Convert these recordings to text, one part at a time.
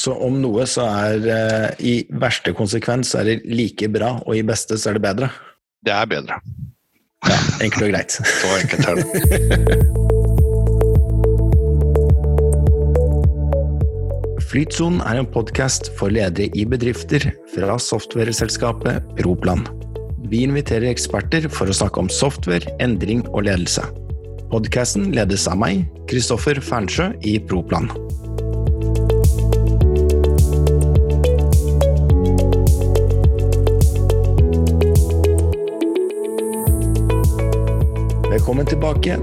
Så om noe så er uh, i verste konsekvens er det like bra, og i beste så er det bedre? Det er bedre. Ja, enkelt og greit. Så enkelt er det. Flytsonen er en podkast for ledere i bedrifter fra softwareselskapet Proplan. Vi inviterer eksperter for å snakke om software, endring og ledelse. Podkasten ledes av meg, Kristoffer Fernsjø i Proplan. Velkommen tilbake.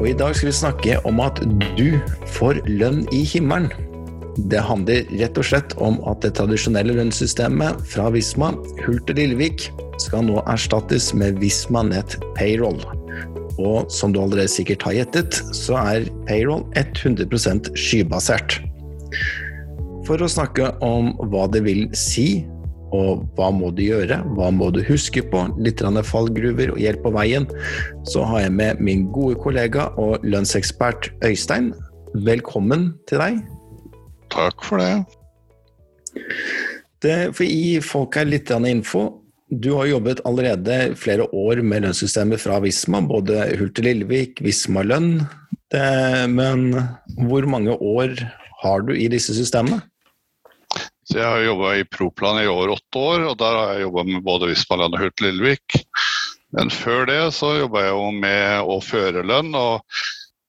Og I dag skal vi snakke om at du får lønn i himmelen. Det handler rett og slett om at det tradisjonelle lønnssystemet fra Visma, Hult og Lillevik, skal nå erstattes med Visma Net Payroll. Og som du allerede sikkert har gjettet, så er payroll 100% skybasert. For å snakke om hva det vil si og hva må du gjøre, hva må du huske på, litt fallgruver og hjelp på veien, så har jeg med min gode kollega og lønnsekspert Øystein. Velkommen til deg. Takk for det. det for gi folk her litt info. Du har jobbet allerede flere år med lønnssystemet fra Visma, både Hulte Lillevik, Visma lønn. Det, men hvor mange år har du i disse systemene? Så jeg har jobba i Proplan i over åtte år, og der har jeg jobba med både Vismaland og Hurt Lillevik. Men før det så jobba jeg jo med å føre lønn, og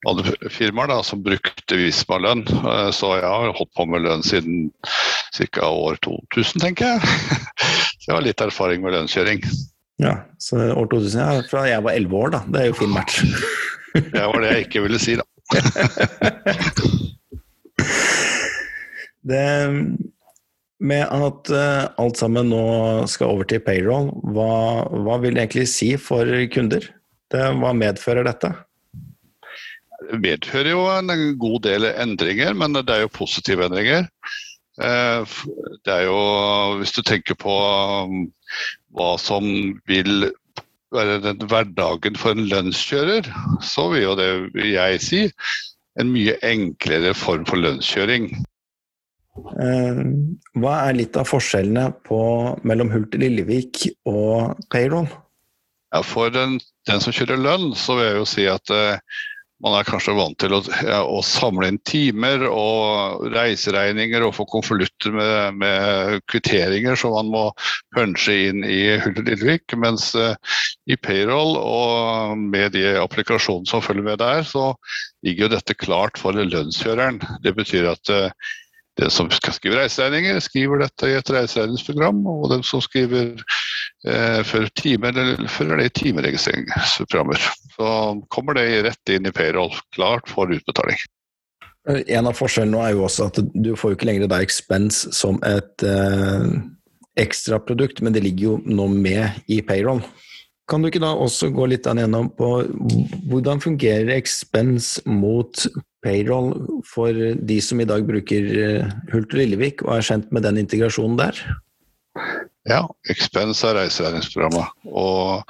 hadde firmaer da, som brukte Visma-lønn. Eh, så jeg har holdt på med lønn siden ca. år 2000, tenker jeg. Så jeg har litt erfaring med lønnskjøring. Ja, så år 2000, ja, Fra jeg var elleve år, da. Det er jo fin match. Det var det jeg ikke ville si, da. det med at uh, alt sammen nå skal over til payroll, hva, hva vil det egentlig si for kunder? Det, hva medfører dette? Det medfører jo en god del endringer, men det er jo positive endringer. Uh, det er jo, hvis du tenker på um, hva som vil være den hverdagen for en lønnskjører, så vil jo det, vil jeg si, en mye enklere form for lønnskjøring. Eh, hva er litt av forskjellene på, mellom Hult Lillevik og payroll? Ja, for den, den, som kjører lønn, så vil jeg jo si at eh, man er kanskje vant til å, ja, å, samle inn timer og reiseregninger og få konvolutter med, med, kvitteringer som man må punche inn i Hult Lillevik. Mens eh, i payroll og med de applikasjonene som følger med der, så ligger jo dette klart for lønnskjøreren. Det betyr at eh, den som skal skrive reiseregninger, skriver dette i et reiseregningsprogram, og den som skriver eh, for timer, fører det i timeregistreringsprogrammer. Så kommer det rett inn i payroll, klart for utbetaling. En av forskjellene er jo også at du får jo ikke lenger da expense som et eh, ekstraprodukt, men det ligger jo nå med i payroll. Kan du ikke da også gå litt gjennom på hvordan fungerer expense mot payroll for de som i dag bruker eh, Hult og Lillevik og er kjent med den integrasjonen der? Ja, expense er reiseregningsprogrammet. Og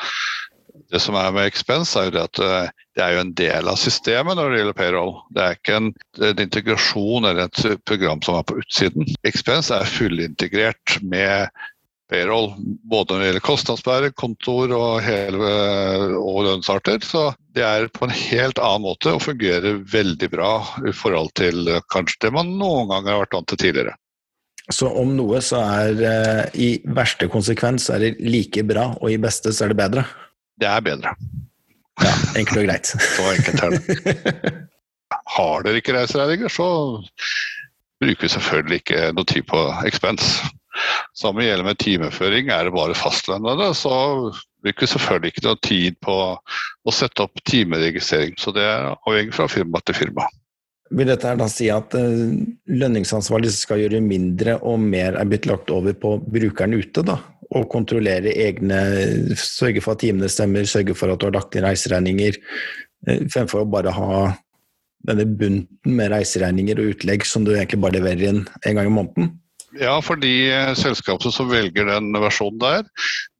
det som er med expense, er jo det at eh, det er jo en del av systemet når det gjelder payroll. Det er ikke en, en integrasjon eller et program som er på utsiden. Expense er fullintegrert med payroll, både når det gjelder kostnadsbærer, kontor og, hele, og lønnsarter. Så det er på en helt annen måte og fungerer veldig bra i forhold til kanskje det man noen ganger har vært vant til tidligere. Så om noe så er uh, i verste konsekvens er det like bra, og i beste så er det bedre? Det er bedre. Ja, enkelt og greit. så enkelt er det. Har dere ikke reiseregninger, så bruker vi selvfølgelig ikke noe tid på expense. Samme gjelder med timeføring. Er det bare fastlønnede, så bruker vi selvfølgelig ikke noe tid på å sette opp timeregistrering. Så det er avhengig fra firma til firma. Vil dette da si at eh, lønningsansvarlig skal gjøre mindre og mer er blitt lagt over på brukeren ute, da? Og kontrollere egne Sørge for at timene stemmer, sørge for at du har lagt inn reiseregninger, eh, fremfor å bare ha denne bunten med reiseregninger og utlegg som du egentlig bare leverer inn en gang i måneden? Ja, for de eh, selskapene som velger den versjonen der,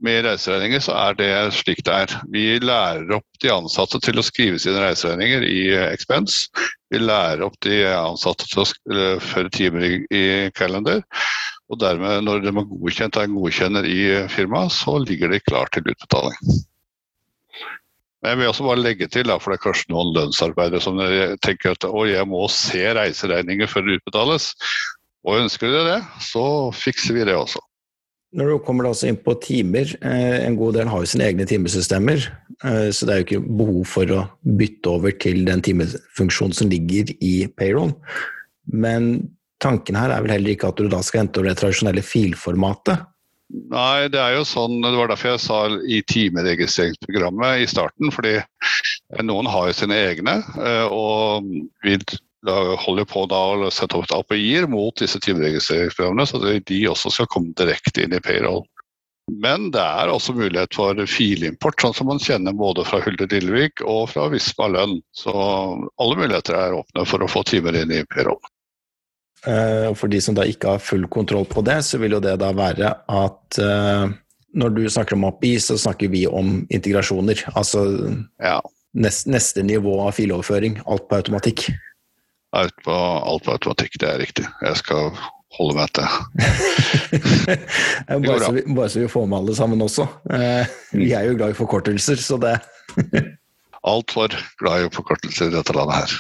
med reiseregninger, så er det slik det er. Vi lærer opp de ansatte til å skrive sine reiseregninger i eh, Expense. Vi lærer opp de ansatte til å føre timer i, i Calendar. Og dermed, når de er godkjent av en godkjenner i firmaet, så ligger de klar til utbetaling. Jeg vil også bare legge til, for det er kanskje noen lønnsarbeidere som tenker at å, jeg må se reiseregninger før det utbetales. Og ønsker dere det, så fikser vi det også. Når du kommer altså inn på timer, eh, en god del har jo sine egne timesystemer, eh, så det er jo ikke behov for å bytte over til den timefunksjonen som ligger i payroll. Men tanken her er vel heller ikke at du da skal hente over det tradisjonelle filformatet. Nei, det er jo sånn, det var derfor jeg sa i timeregistreringsprogrammet i starten. fordi noen har jo sine egne, eh, og vil holder på da å sette opp API-er mot disse timeregistreringsprogrammene, så de også skal komme direkte inn i payroll. Men det er også mulighet for filimport, sånn som man kjenner både fra Hulde Dillevik og fra Visma Lønn. Så alle muligheter er åpne for å få timer inn i payroll. Eh, for de som da ikke har full kontroll på det, så vil jo det da være at eh, når du snakker om API, så snakker vi om integrasjoner. Altså ja. neste nivå av filoverføring. Alt på automatikk. Alt på, alt på automatikk, det er riktig. Jeg skal holde meg til bare, så vi, bare så vi får med alle sammen også. Eh, vi er jo glad i forkortelser, så det Altfor glad i forkortelser i dette landet her.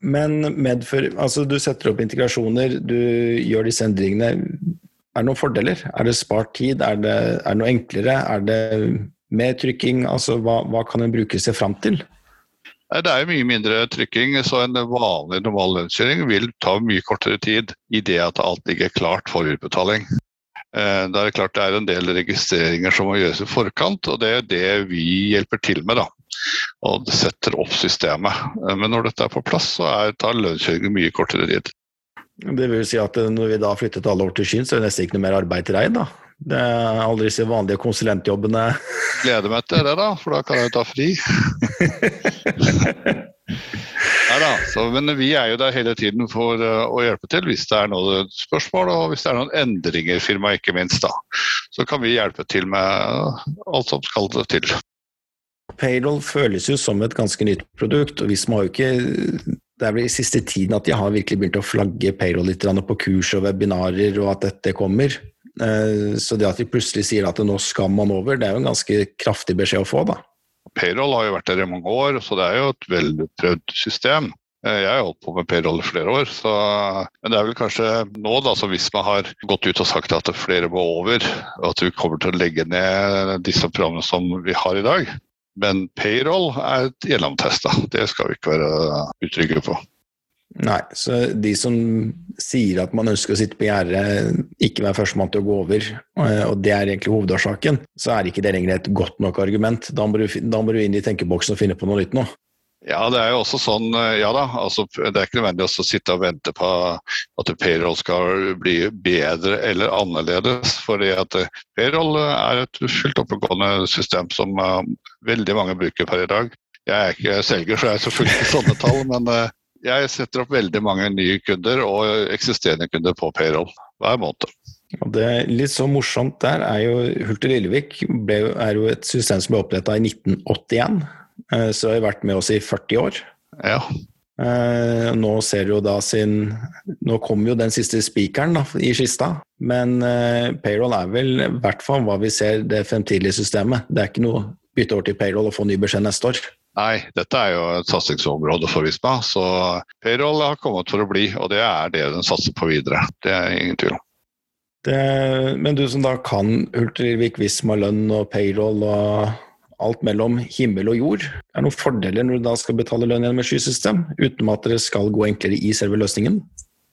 Men medfør, altså du setter opp integrasjoner, du gjør disse endringene. Er det noen fordeler? Er det spart tid? Er det, er det noe enklere? Er det mer trykking? Altså, hva, hva kan en bruker seg fram til? Det er mye mindre trykking, så en vanlig normal lønnskjøring vil ta mye kortere tid i det at alt ligger klart for utbetaling. Eh, det er klart det er en del registreringer som må gjøres i forkant, og det er det vi hjelper til med. da. Og setter opp systemet. Eh, men når dette er på plass, så er, tar lønnskjøringen mye kortere tid. Det vil si at når vi da flyttet alle over til Skien, så er det nesten ikke noe mer arbeid til deg, da? Det er aldri disse vanlige konsulentjobbene. Gleder meg til det, da, for da kan jeg jo ta fri. Nei da, men vi er jo der hele tiden for uh, å hjelpe til hvis det er noen spørsmål og hvis det er noen endringer i firmaet, ikke minst. da. Så kan vi hjelpe til med uh, alt som skal til. Payroll føles jo som et ganske nytt produkt, og Visma har jo ikke det er vel i siste tiden at de har virkelig begynt å flagge payroll litt på kurs og webinarer, og at dette kommer. Eh, så det at de plutselig sier at nå skal man over, det er jo en ganske kraftig beskjed å få, da. Payroll har jo vært der i mange år, så det er jo et velprøvd system. Eh, jeg har holdt på med payroll i flere år, så, men det er vel kanskje nå da, så hvis man har gått ut og sagt at flere må over, og at vi kommer til å legge ned disse programmene som vi har i dag. Men payroll er gjennomtesta, det skal vi ikke være utrygge på. Nei, så de som sier at man ønsker å sitte på gjerdet, ikke være førstemann til å gå over, eh, og det er egentlig hovedårsaken, så er ikke det lenger et godt nok argument. Da må du, da må du inn i tenkeboksen og finne på noe nytt nå. Ja, det er jo også sånn, eh, ja da. Altså, det er ikke nødvendig å sitte og vente på at payroll skal bli bedre eller annerledes. fordi at eh, payroll er et fullt oppegående system som veldig mange bruker per i dag. Jeg er ikke selger, så jeg er selvfølgelig ikke sånne tall, men jeg setter opp veldig mange nye kunder og eksisterende kunder på payroll hver måned. Det litt så morsomt der er jo Hulter Lillevik ble, er jo et system som ble oppretta i 1981. Eh, så har vi vært med oss i 40 år. Ja. Eh, nå ser du jo da sin Nå kommer jo den siste spikeren i kista, men eh, payroll er vel i hvert fall hva vi ser det fremtidige systemet. Det er ikke noe bytte over til payroll og få ny beskjed neste år. Nei, dette er jo et satsingsområde for Visma. Så payroll har kommet for å bli, og det er det den satser på videre. Det er ingen tvil om. Men du som da kan Ultrivik, Visma lønn og payroll og alt mellom himmel og jord, er det noen fordeler når du da skal betale lønn gjennom et skysystem, uten at det skal gå enklere i selve løsningen?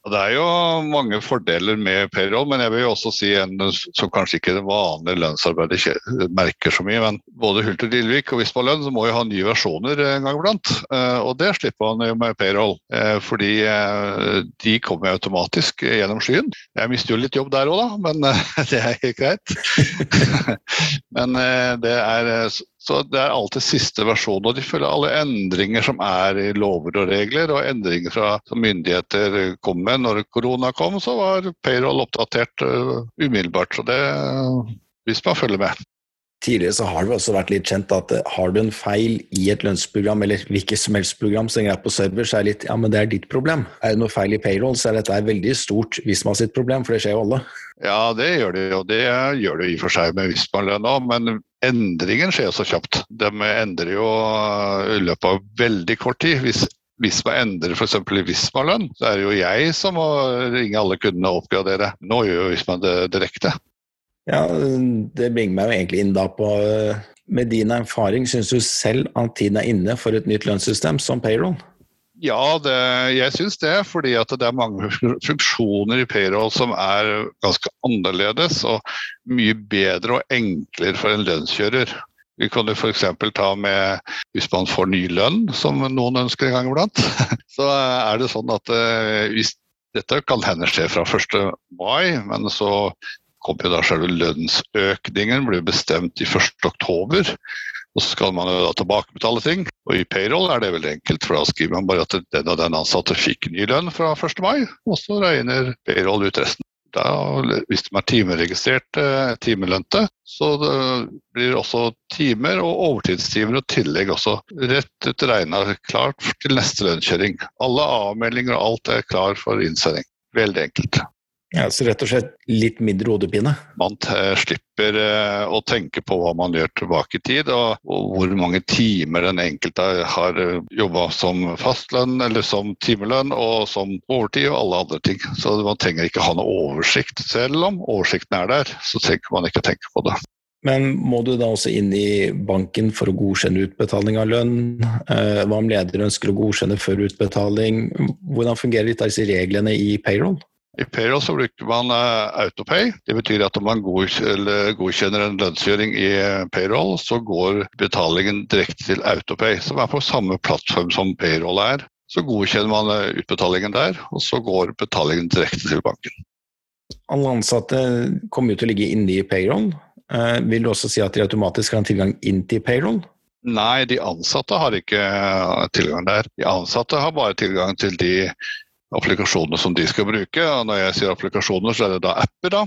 Og det er jo mange fordeler med payroll, men jeg vil jo også si en som kanskje ikke det vanlige lønnsarbeidet merker så mye. Men både Hult og Lillevik og Visma Lønn så må jo ha nye versjoner en gang iblant. Eh, og det slipper man jo med payroll, eh, fordi eh, de kommer automatisk gjennom skyen. Jeg mister jo litt jobb der òg, da, men det er helt greit. men det er Så det er alltid siste versjon. Og de følger alle endringer som er i lover og regler, og endringer fra, som myndigheter kom med. Når korona kom, så var payroll oppdatert uh, umiddelbart. Så det hvis man følger med. Tidligere så har det også vært litt kjent at eh, har du en feil i et lønnsprogram eller hvilket som helst program som er på server, så er det litt ja, men det er ditt problem. Er det noe feil i payroll, så er dette veldig stort Visma sitt problem, for det skjer jo alle. Ja, det gjør det jo. Det gjør det i og for seg med Visma-lønn òg, men endringen skjer så kjapt. De endrer jo i løpet av veldig kort tid. Hvis man endrer f.eks. Visma-lønn, så er det jo jeg som må ringe alle kundene og oppgradere. Nå gjør Visma det direkte. Ja, Det bringer meg jo egentlig inn da på Med din erfaring, syns du selv at tiden er inne for et nytt lønnssystem som payroll? Ja, det, jeg syns det. Fordi det er mange funksjoner i payroll som er ganske annerledes og mye bedre og enklere for en lønnskjører. Vi kan jo f.eks. ta med hvis man får ny lønn, som noen ønsker en gang iblant. Så er det sånn at eh, hvis dette kan hende skje fra 1. mai, men så kommer jo da selve lønnsøkningen blir bestemt i 1.10. Og så skal man jo da tilbakebetale ting. Og i payroll er det veldig enkelt, for da skriver man bare at den og den ansatte fikk ny lønn fra 1. mai, og så regner payroll ut resten. Da, hvis de er timeregistrerte, timelønte, så det blir også timer og overtidstimer og tillegg også rett ut regna klart til neste lønnskjøring. Alle avmeldinger og alt er klar for innsending. Veldig enkelt. Ja, Så rett og slett litt mindre hodepine? Man slipper eh, å tenke på hva man gjør tilbake i tid, og, hvor mange timer den enkelte har eh, jobba som fastlønn eller som timelønn og som overtid og alle andre ting. Så man trenger ikke ha noe oversikt. Selv om oversikten er der, så trenger man ikke tenke på det. Men må du da også inn i banken for å godkjenne utbetaling av lønn? Eh, hva om leder ønsker å godkjenne før utbetaling? Hvordan fungerer disse reglene i payroll? I payroll så bruker man uh, autopay. Det betyr at om man godkjenner en lønnsgjøring i eh, payroll, så går betalingen direkte til autopay, som er på samme plattform som payroll er. Så godkjenner man uh, utbetalingen der, og så går betalingen direkte til banken. Alle ansatte kommer jo til å ligge inne i payroll. Vil du også si at de automatisk har en tilgang inn til payroll? Nei, de ansatte har ikke tilgang der. De ansatte har bare tilgang til de applikasjonene som de skal bruke. Og når jeg sier applikasjoner, så er det da apper. da.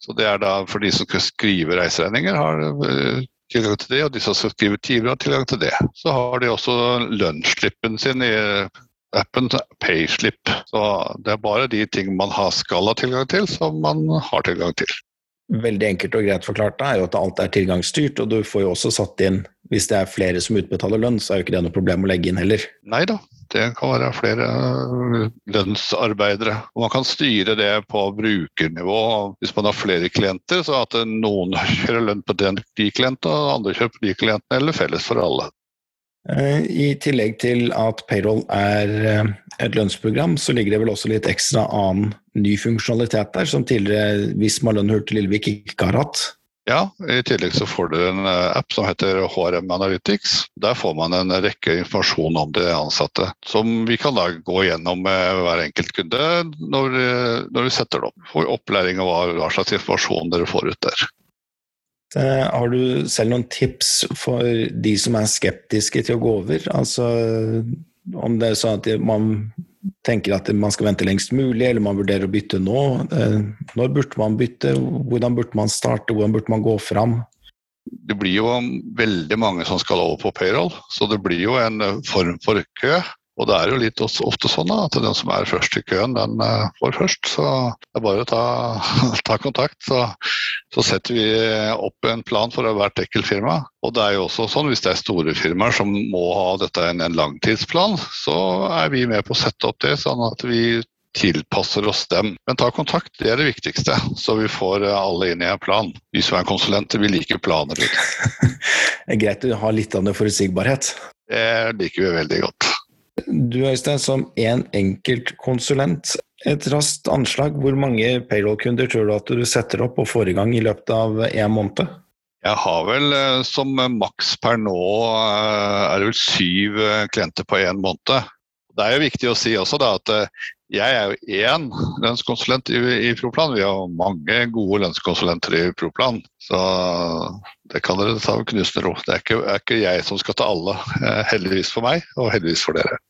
Så det er da for de som skal skrive reiseregninger, har eh, tilgang til det, og de som skal skrive timer, har tilgang til det. Så har de også lønnsslippen sin i appen Payslip. Så det er bare de ting man skal ha tilgang til, som man har tilgang til. Veldig enkelt og greit forklart er jo at alt er tilgangsstyrt, og du får jo også satt inn Hvis det er flere som utbetaler lønn, så er jo ikke det noe problem å legge inn heller. Nei da, det kan være flere øh, lønnsarbeidere. Og man kan styre det på brukernivå. Hvis man har flere klienter, så at noen kjører lønn på de klientene, og andre kjører på de klientene, eller felles for alle. Eh, I tillegg til at payroll er eh, et lønnsprogram, så ligger det vel også litt ekstra annen ny funksjonalitet der, som tidligere Visma Lønn Hurtig Lillevik ikke har hatt. Ja, i tillegg så får du en eh, app som heter HRM Analytics. Der får man en rekke informasjon om de ansatte, som vi kan da gå gjennom med hver enkelt kunde når, når vi setter det opp. Får opplæring av hva slags informasjon dere får ut der. Eh, har du selv noen tips for de som er skeptiske til å gå over? Altså om det er sånn at man tenker at man skal vente lengst mulig, eller man vurderer å bytte nå. Eh, når burde man bytte? Hvordan burde man starte? Hvordan burde man gå fram? Det blir jo veldig mange som skal over på payroll, så det blir jo en form for kø. Og det er jo litt ofte sånn at den som er først i køen, den eh, får først. Så det er bare å ta, ta kontakt. Så, så, setter vi opp en plan for hvert enkelt firma. Og det er jo også sånn hvis det er store firmaer som må ha dette en, en langtidsplan, så er vi med på å sette opp det, sånn at vi tilpasser oss dem. Men ta kontakt, det er det viktigste, så vi får alle inn i en plan. Vi som er konsulenter, vi liker planer. det er greit å ha litt av det forutsigbarhet. Det liker vi veldig godt. Du Øystein, som én enkelt konsulent, et raskt anslag. Hvor mange payroll-kunder tror du at du setter opp og får i gang i løpet av én måned? Jeg har vel eh, som maks per nå eh, er det vel syv eh, klienter på én måned. Det er jo viktig å si også da, at Jeg er jo én lønnskonsulent i, i Proplan. Vi har mange gode lønnskonsulenter i Proplan. Så det kan dere ta med knusende ro. Det er ikke, er ikke, jeg som skal ta alle. Eh, heldigvis for meg, og heldigvis for dere.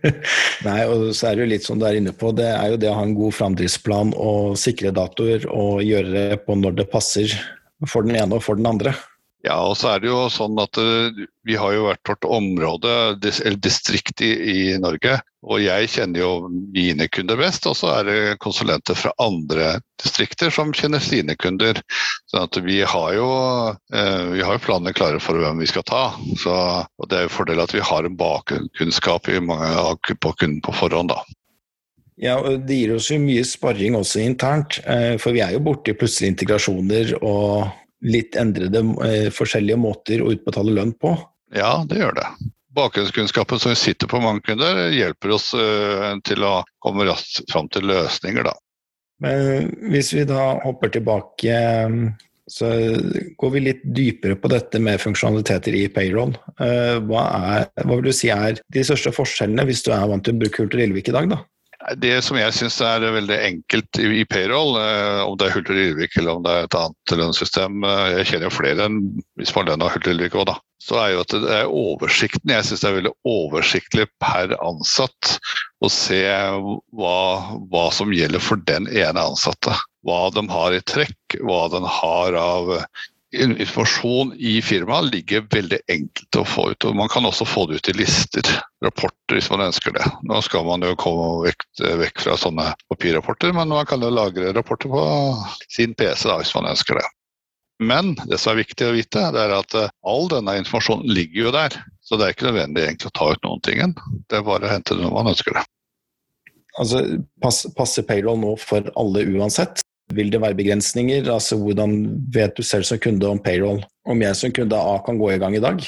Nei, og så er det jo litt som du er inne på. Det er jo det å ha en god framdriftsplan og sikre datoer og gjøre det på når det passer for den ene og for den andre. Ja, og så er det jo sånn at uh, vi har jo hvert vårt område, eller distrikt i, i, Norge. Og jeg kjenner jo mine kunder best, og så er det konsulenter fra andre distrikter som kjenner sine kunder. Så at vi har jo uh, vi har jo planene klare for hvem vi skal ta. Så, og det er jo fordel at vi har en bakkunnskap i mange, på kunden på forhånd, da. Ja, og Det gir oss jo mye sparring også internt, uh, for vi er jo borti plutselige integrasjoner og litt endrede eh, forskjellige måter å utbetale lønn på? Ja, det gjør det. Bakgrunnskunnskapen som vi sitter på mange kunder, hjelper oss eh, til å komme raskt fram til løsninger. Da. Men hvis vi da hopper tilbake, så går vi litt dypere på dette med funksjonaliteter i payroll. Eh, hva, er, hva vil du si er de største forskjellene hvis du er vant til å bruke Hulter Lillevik i dag? da? Det som jeg syns er veldig enkelt i, payroll, eh, om det er Hulter Yrvik eller om det er et annet lønnssystem, eh, jeg kjenner jo flere enn hvis man lønner Hulter Yrvik òg, da. Så er jo at det er oversikten. Jeg syns det er veldig oversiktlig per ansatt å se hva, hva som gjelder for den ene ansatte. Hva de har i trekk, hva den har av informasjon i firmaet ligger veldig enkelt å få ut. og Man kan også få det ut i lister, rapporter, hvis man ønsker det. Nå skal man jo komme vekk, vekk fra sånne papirrapporter, men man kan jo lagre rapporter på sin PC da, hvis man ønsker det. Men det som er viktig å vite, det er at eh, all denne informasjonen ligger jo der. Så det er ikke nødvendig egentlig å ta ut noen ting. Det er bare å hente det når man ønsker det. Altså, Passer payroll nå for alle uansett? Vil det være begrensninger? Altså, Hvordan vet du selv som kunde om payroll? Om jeg som kunde A kan gå i gang i dag?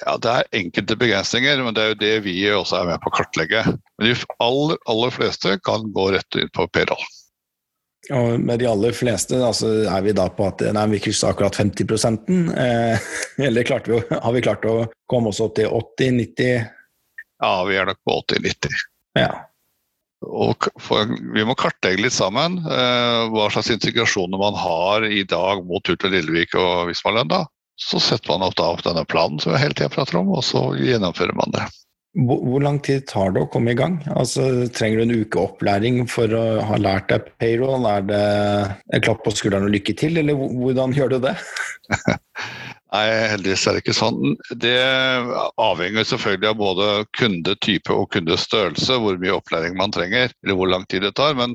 Ja, Det er enkelte begrensninger, men det er jo det vi også er med på å kartlegge. Men de aller, aller fleste kan gå rett inn på payroll. Og med de aller fleste altså, er vi da på at nei, vi krysser akkurat 50 eh, Eller vi, har vi klart å komme oss opp til 80-90? Ja, vi er nok på 80-90. Ja. Og vi må kartlegge litt sammen eh, hva slags integrasjoner man har i dag mot Hult Lillevik og Vismalønn. Så setter man opp, da, opp denne planen som vi hele tida prater om, og så gjennomfører man det. Hvor, hvor, lang tid tar det å komme i gang? Altså, trenger du en uke opplæring for å ha lært deg payroll? Er det en klapp på skulderen og lykke til, eller hvordan gjør du det? Nei, heldigvis er det ikke sånn. Det avhenger selvfølgelig av både kundetype og kundestørrelse, hvor mye opplæring man trenger, eller hvor lang tid det tar. Men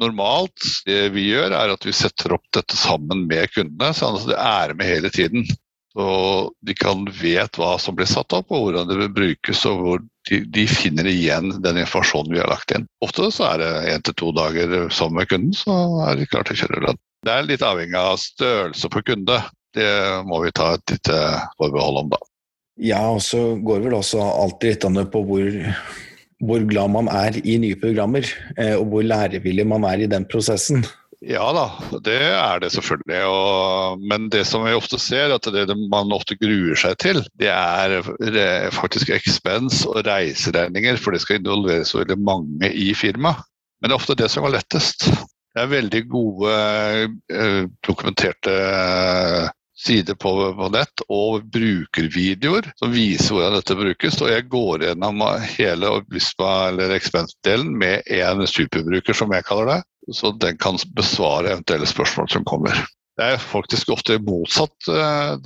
normalt, det vi gjør, er at vi setter opp dette sammen med kundene, sånn at det er med hele tiden. Så de kan vet hva som blir satt opp, og hvordan det vil brukes, og hvor de, de finner igjen den informasjonen vi har lagt inn. Ofte så er det én til to dager sammen med kunden, så er de klare til å kjøre lønn. Det er litt avhengig av størrelse på kunde. Det må vi ta et lite forbehold om, da. Ja, og så går det vel også alltid litt på hvor, hvor, glad man er i nye programmer, eh, og hvor lærevillig man er i den prosessen. Ja da, det er det selvfølgelig. Og, men det som vi ofte ser, at det man ofte gruer seg til, det er faktisk expense og reiseregninger, for det skal involveres veldig mange i firmaet. Men det er ofte det som var lettest. Det er veldig gode eh, dokumenterte sider på, på, nett og brukervideoer som viser hvordan dette brukes. Og jeg går gjennom hele Visma- eller Expense-delen med en superbruker, som jeg kaller det. Så den kan besvare eventuelle spørsmål som kommer. Det er faktisk ofte motsatt. Eh,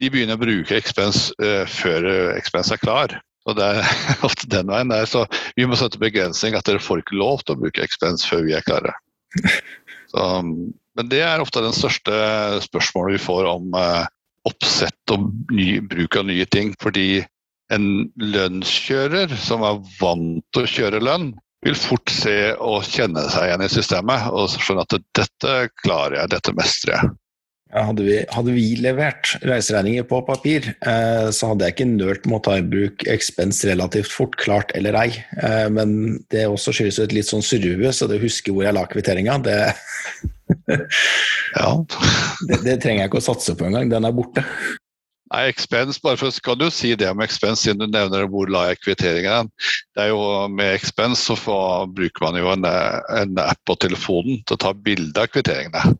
de begynner å bruke Expense eh, før Expense er klar. Og det er ofte den veien der. Så vi må sette begrensning at dere får ikke lov til å bruke Expense før vi er klare. Så men det er ofte den største spørsmålet vi får om eh, oppsett og ny, bruk av nye ting. Fordi en lønnskjører som er vant til å kjøre lønn, vil fort se og kjenne seg igjen i systemet og skjønne at dette klarer jeg, dette mestrer jeg. Ja, hadde, vi, hadde, vi, levert reiseregninger på papir, eh, så hadde jeg ikke nølt med å ta i bruk expense relativt fort, klart eller ei. Eh, men det også skyldes et litt sånn surrehue, så det å huske hvor jeg la kvitteringa, det ja. det, det, trenger jeg ikke å satse på engang. Den er borte. Nei, expense, bare for Skal du si det om expense, siden du nevner hvor la jeg kvitteringen? Det er jo Med expense så får, bruker man jo en, en, app på telefonen til å ta bilde av kvitteringene.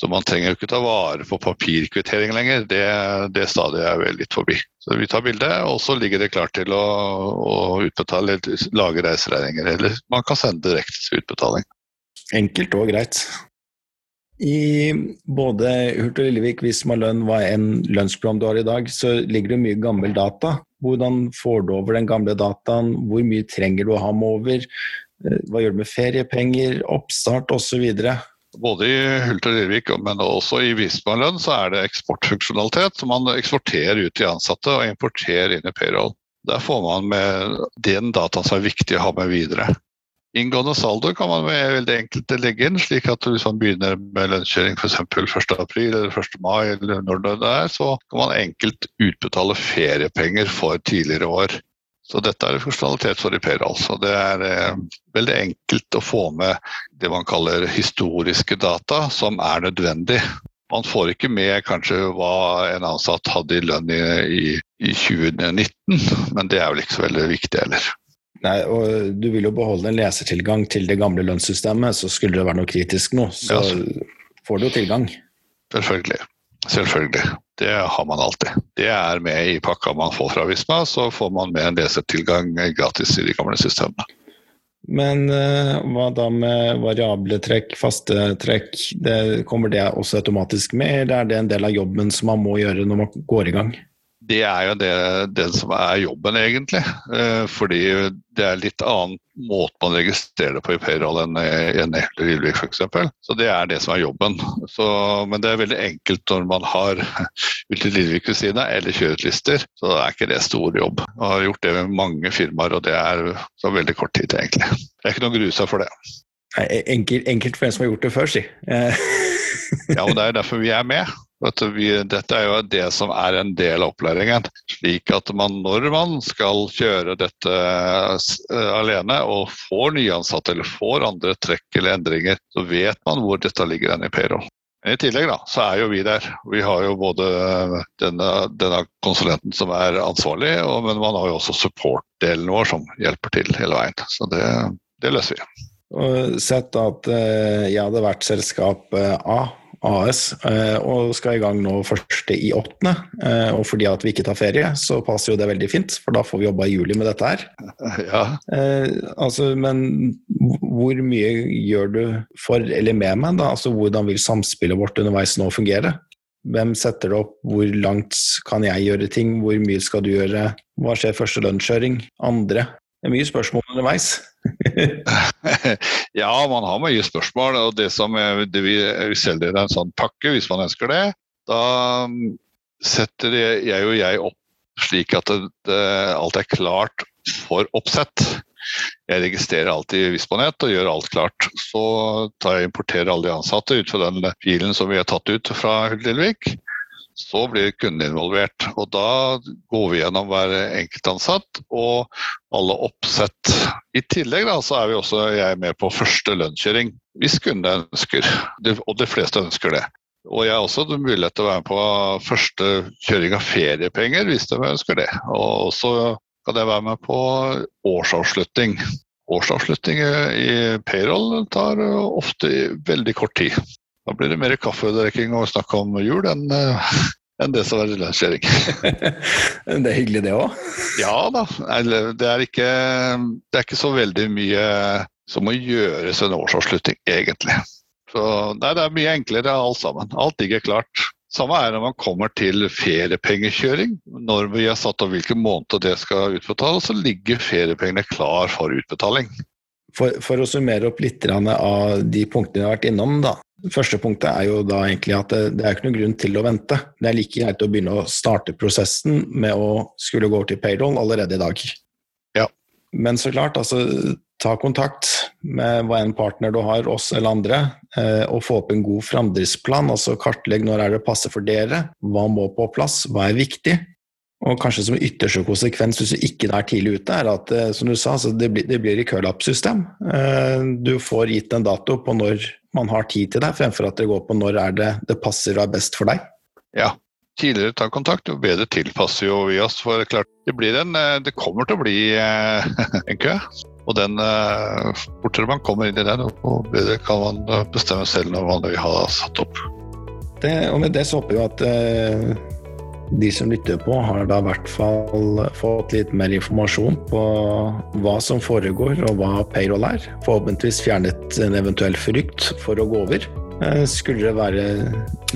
Så man trenger jo ikke ta vare på papirkvittering lenger. Det, det stadiet er vel litt forbi. Så vi tar bilde, og så ligger det klart til å, å utbetale, lage reiseregninger. Eller man kan sende direkte til utbetaling. Enkelt og greit. I både Hurt og Lillevik, Visma lønn, hva enn lønnsprogram du har i dag, så ligger det mye gammel data. Hvordan får du over den gamle dataen, hvor mye trenger du å ha med over, eh, hva gjør du med feriepenger, oppstart osv. Både i Hult og Lillevik, men også i Visma lønn så er det eksportfunksjonalitet. som Man eksporterer ut til ansatte og importerer inn i payroll. Der får man med den dataen som er viktig å ha med videre. Inngående saldo kan man veldig enkelt legge inn, slik at hvis man begynner med lønnskjøring f.eks. 1.4 eller 1. mai, eller når det er, så kan man enkelt utbetale feriepenger for tidligere år. Så dette er funksjonalitet for IPR. Altså. Det er eh, veldig enkelt å få med det man kaller historiske data, som er nødvendig. Man får ikke med kanskje hva en ansatt hadde i lønn i, i, i 2019, men det er vel ikke så veldig viktig heller. Nei, og Du vil jo beholde en lesertilgang til det gamle lønnssystemet, så skulle det være noe kritisk nå, så ja. får du jo tilgang. Selvfølgelig. Selvfølgelig. Det har man alltid. Det er med i pakka man får fra Visma, så får man med en lesertilgang gratis i de gamle systemene. Men uh, hva da med variable trekk, faste trekk? Det, kommer det også automatisk med, eller er det en del av jobben som man må gjøre når man går i gang? Det er jo det, det, som er jobben, egentlig. Eh, fordi det er litt annen måte man registrerer det på i payroll enn i Ylvik f.eks. Så det er det som er jobben. Så, men det er veldig enkelt når man har ute Lillevik ved siden av eller kjøretlister, så er ikke det stor jobb. Jeg har gjort det med mange firmaer, og det er så veldig kort tid, egentlig. Det er ikke noe grusa for det. Enkelt, enkelt for en som har gjort det før, si. ja, og det er derfor vi er med. Dette er jo det som er en del av opplæringen. Slik at man når man skal kjøre dette uh, alene og får nyansatte eller får andre trekk eller endringer, så vet man hvor dette ligger enn i payroll. Men I tillegg da, så er jo vi der. Vi har jo både denne, denne konsulenten som er ansvarlig, og, men man har jo også support-delen vår som hjelper til hele veien. Så det, det løser vi. Sett at uh, jeg hadde vært selskap uh, A AS, eh, og skal i gang nå første i åttende. Eh, og fordi at vi ikke tar ferie, så passer jo det veldig fint, for da får vi jobba i juli med dette her. Ja. Eh, altså, men hvor mye gjør du for eller med meg, da? Altså hvordan vil samspillet vårt underveis nå fungere? Hvem setter det opp, hvor langt kan jeg gjøre ting, hvor mye skal du gjøre, hva skjer første lønnskjøring, andre? Det er mye spørsmål underveis. ja, man har mye spørsmål. Og det som det vi, vi selger en sånn pakke, hvis man ønsker det, da mm, setter jeg og jeg opp slik at det, det, alt er klart for oppsett. Jeg registrerer alltid Visponett og gjør alt klart. Så tar jeg importerer alle de ansatte ut fra den filen som vi har tatt ut fra Lillevik. Så blir kunden involvert. og Da går vi gjennom hver enkeltansatt og alle oppsett. I tillegg da, så er vi også jeg med på første lønnskjøring, hvis kundene ønsker. Og de fleste ønsker det. Og jeg har også mulighet til å være med på første kjøring av feriepenger, hvis de ønsker det. Og så kan jeg være med på årsavslutning. Årsavslutning i payroll tar ofte veldig kort tid. Da blir det mer kaffedrikking og snakk om jul enn uh, enn det som er lønnskjøring. det er hyggelig, det òg? ja da. Det er, ikke, det er ikke så veldig mye som må gjøres en årsavslutning, egentlig. Så nei, Det er mye enklere alt sammen. Alt ligger klart. Samme er når man kommer til feriepengekjøring. Når vi har satt av hvilken måned det skal utbetales, så ligger feriepengene klar for utbetaling. For, for, å summere opp litt av de punktene vi har vært innom, da. Første punktet er jo da egentlig at det, det er ikke noen grunn til å vente. Det er like greit å begynne å starte prosessen med å skulle gå over til payroll allerede i dag. Ja. Men så klart, altså ta kontakt med hva en partner du har, oss eller andre, eh, og få opp en god framdriftsplan. Altså kartlegg når er det passer for dere, hva må på plass, hva er viktig. Og kanskje som ytterste konsekvens, hvis du ikke er tidlig ute, er at eh, som du sa, det blir, det blir i curl-up-system. Eh, du får gitt en dato på når man har tid til det, fremfor at det går på når er det det passer og er best for deg. Ja, tidligere tar kontakt, jo bedre tilpasser jo vi oss. For klart, det, en, eh, det kommer til å bli en kø. Og den fortere man kommer inn i den, og bedre kan man bestemme selv når man vil ha satt opp. Det, og med det så håper vi at de som lytter på, har da i hvert fall fått litt mer informasjon på hva som foregår og hva payroll er. Forhåpentligvis fjernet en eventuell frykt for å gå over. Eh, skulle det være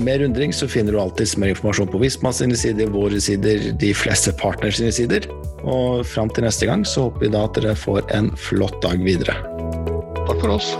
mer undring, så finner du alltid mer informasjon på Visma sine sider, våre sider, de fleste partners sine sider. Og fram til neste gang så håper vi da at dere får en flott dag videre. Takk for oss.